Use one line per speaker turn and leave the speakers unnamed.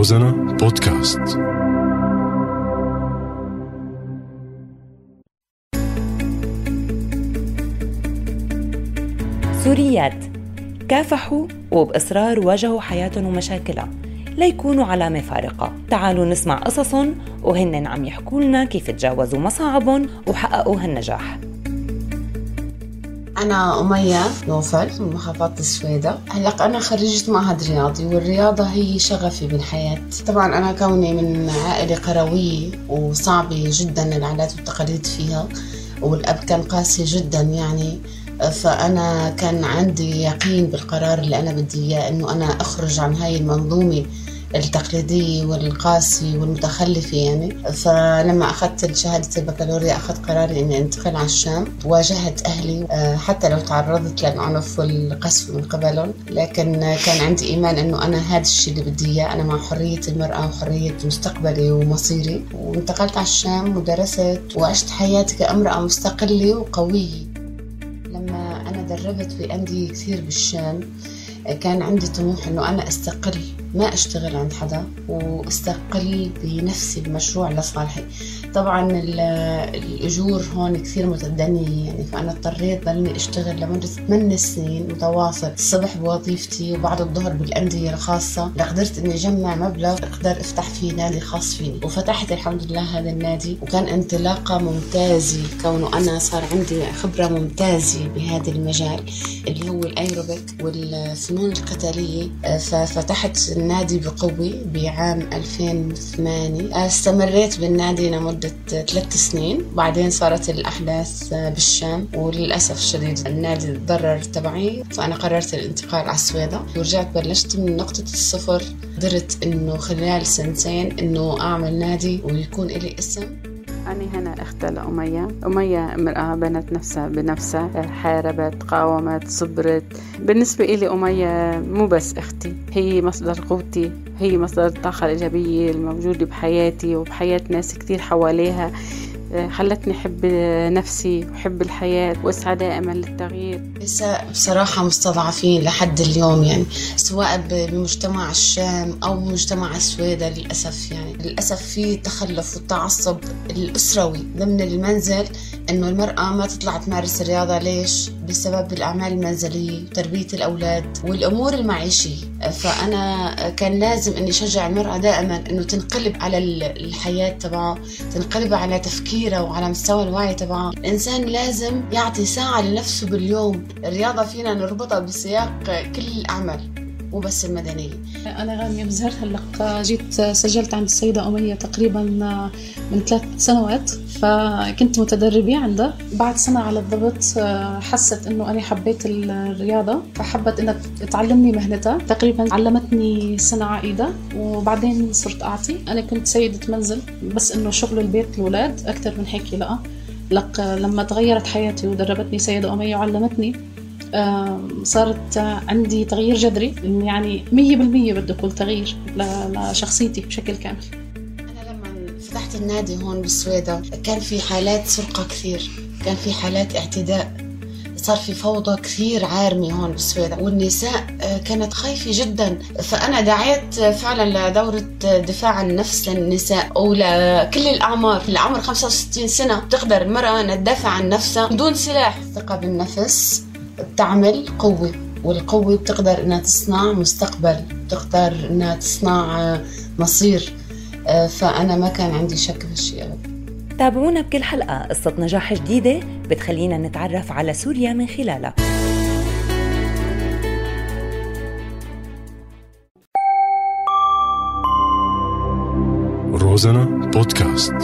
روزانا بودكاست.
سوريات. كافحوا وبإصرار واجهوا حياتهم ومشاكلها. ليكونوا علامة فارقة. تعالوا نسمع قصصهم وهن عم يحكوا لنا كيف تجاوزوا مصاعبهم وحققوا هالنجاح.
أنا أمية نوفل من محافظة السويدة. هلق أنا خريجة معهد رياضي والرياضة هي شغفي بالحياة. طبعا أنا كوني من عائلة قروية وصعبة جدا العادات والتقاليد فيها والأب كان قاسي جدا يعني فأنا كان عندي يقين بالقرار اللي أنا بدي إياه إنه أنا أخرج عن هاي المنظومة التقليدية والقاسي والمتخلفة يعني. فلما أخذت شهادة البكالوريا أخذت قراري إني أنتقل على الشام. واجهت أهلي آه، حتى لو تعرضت للعنف والقسف من قبلهم. لكن كان عندي إيمان إنه أنا هذا الشيء اللي بدي إياه. أنا مع حرية المرأة وحرية مستقبلي ومصيري. وانتقلت على الشام ودرست وعشت حياتي كأمرأة مستقلة وقوية. لما أنا دربت بأندية كثير بالشام كان عندي طموح إنه أنا أستقل. ما أشتغل عند حدا واستقل بنفسي بمشروع لصالحي. طبعا الأجور هون كثير متدنيه يعني فأنا اضطريت ضلني أشتغل لمدة 8 سنين متواصل الصبح بوظيفتي وبعد الظهر بالأندية الخاصة. لقدرت إني أجمع مبلغ أقدر أفتح فيه نادي خاص فيني. وفتحت الحمد لله هذا النادي وكان انطلاقة ممتازة كونه أنا صار عندي خبرة ممتازة بهذا المجال اللي هو الأيروبيك والفنون القتالية. ففتحت النادي بقوه بعام 2008 استمريت بالنادي لمدة ثلاث سنين. بعدين صارت الأحداث بالشام وللأسف الشديد النادي تضرر تبعي. فأنا قررت الانتقال على السويدة. ورجعت بلشت من نقطة الصفر. قدرت إنه خلال سنتين إنه أعمل نادي ويكون لي اسم.
أنا هنا أختها لأمية أمية امرأة بنت نفسها بنفسها حاربت قاومت صبرت. بالنسبة إلي أمية مو بس أختي هي مصدر قوتي هي مصدر الطاقة الإيجابية الموجودة بحياتي وبحياة ناس كتير حواليها. خلتني أحب نفسي وأحب الحياة وأسعى دائما للتغيير.
بصراحة مستضعفين لحد اليوم يعني سواء بمجتمع الشام أو بمجتمع السويدة للأسف يعني. للأسف في تخلف والتعصب الأسروي ضمن المنزل إنه المرأة ما تطلع تمارس الرياضة. ليش؟ بسبب الأعمال المنزلية وتربية الأولاد والأمور المعيشية. فأنا كان لازم إني أشجع المرأة دائما إنه تنقلب على الحياة تبعها تنقلب على تفكيرها وعلى مستوى الوعي تبعها الإنسان لازم يعطي ساعة لنفسه باليوم. الرياضة فينا نربطها بسياق كل الأعمال مو بس المدنية.
أنا غانية مزهر هلق. جيت سجلت عند السيدة أمية تقريبا من ثلاث سنوات فكنت متدربة عندها. بعد سنة على الضبط حست إنه أنا حبيت الرياضة فحبت إنها تعلمني مهنتها. تقريبا علمتني سنة عائدة وبعدين صرت أعطي. أنا كنت سيدة منزل بس إنه شغل البيت الأولاد أكثر من هيك لا. لق لما تغيرت حياتي ودربتني سيدة أمية وعلمتني صارت عندي تغيير جذري يعني مية بالمية بده كل تغيير لشخصيتي بشكل كامل.
أنا لما فتحت النادي هون بالسويدة كان في حالات سرقة كثير كان في حالات اعتداء صار في فوضى كثير عارمة هون بالسويدة والنساء كانت خايفة جدا. فأنا دعيت فعلا لدورة دفاع عن النفس للنساء ولكل الأعمار. العمر 65 سنة تقدر المرأة أن تدافع عن نفسها بدون سلاح الثقة بالنفس. بتعمل قوة والقوة بتقدر إنها تصنع مستقبل بتقدر إنها تصنع مصير. فأنا ما كان عندي شك في الشيء أبدا.
تابعونا بكل حلقة. قصة نجاح جديدة بتخلينا نتعرف على سوريا من خلالها.
روزانا بودكاست.